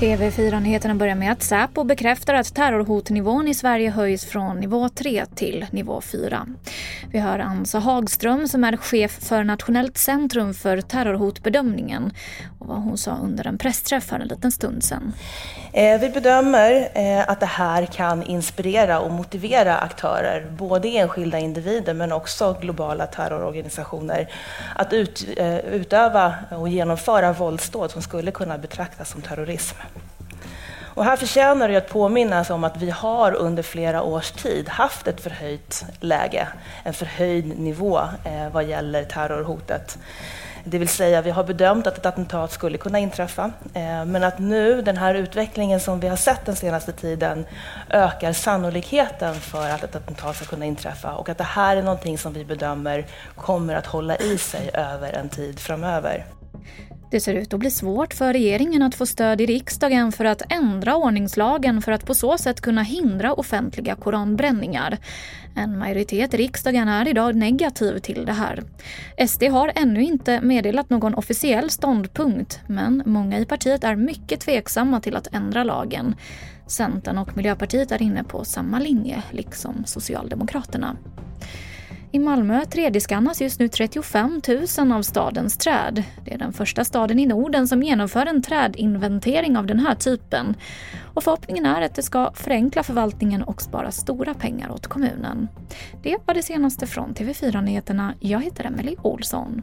TV4-nyheterna börjar med att Säpo bekräftar att terrorhotnivån i Sverige höjs från nivå 3 till nivå 4. Vi hör Ansa Hagström som är chef för Nationellt centrum för terrorhotbedömningen vad hon sa under en pressträff för en liten stund sedan. Eh, vi bedömer eh, att det här kan inspirera och motivera aktörer, både enskilda individer men också globala terrororganisationer, att ut, eh, utöva och genomföra våldsdåd som skulle kunna betraktas som terrorism. Och här förtjänar det att påminnas om att vi har under flera års tid haft ett förhöjt läge, en förhöjd nivå vad gäller terrorhotet. Det vill säga, vi har bedömt att ett attentat skulle kunna inträffa, eh, men att nu, den här utvecklingen som vi har sett den senaste tiden, ökar sannolikheten för att ett attentat ska kunna inträffa och att det här är någonting som vi bedömer kommer att hålla i sig över en tid framöver. Det ser ut att bli svårt för regeringen att få stöd i riksdagen för att ändra ordningslagen för att på så sätt kunna hindra offentliga koranbränningar. En majoritet i riksdagen är idag negativ till det här. SD har ännu inte meddelat någon officiell ståndpunkt men många i partiet är mycket tveksamma till att ändra lagen. Centern och Miljöpartiet är inne på samma linje, liksom Socialdemokraterna. I Malmö 3D-skannas just nu 35 000 av stadens träd. Det är den första staden i Norden som genomför en trädinventering av den här typen. Och förhoppningen är att det ska förenkla förvaltningen och spara stora pengar åt kommunen. Det var det senaste från TV4 Nyheterna. Jag heter Emily Olsson.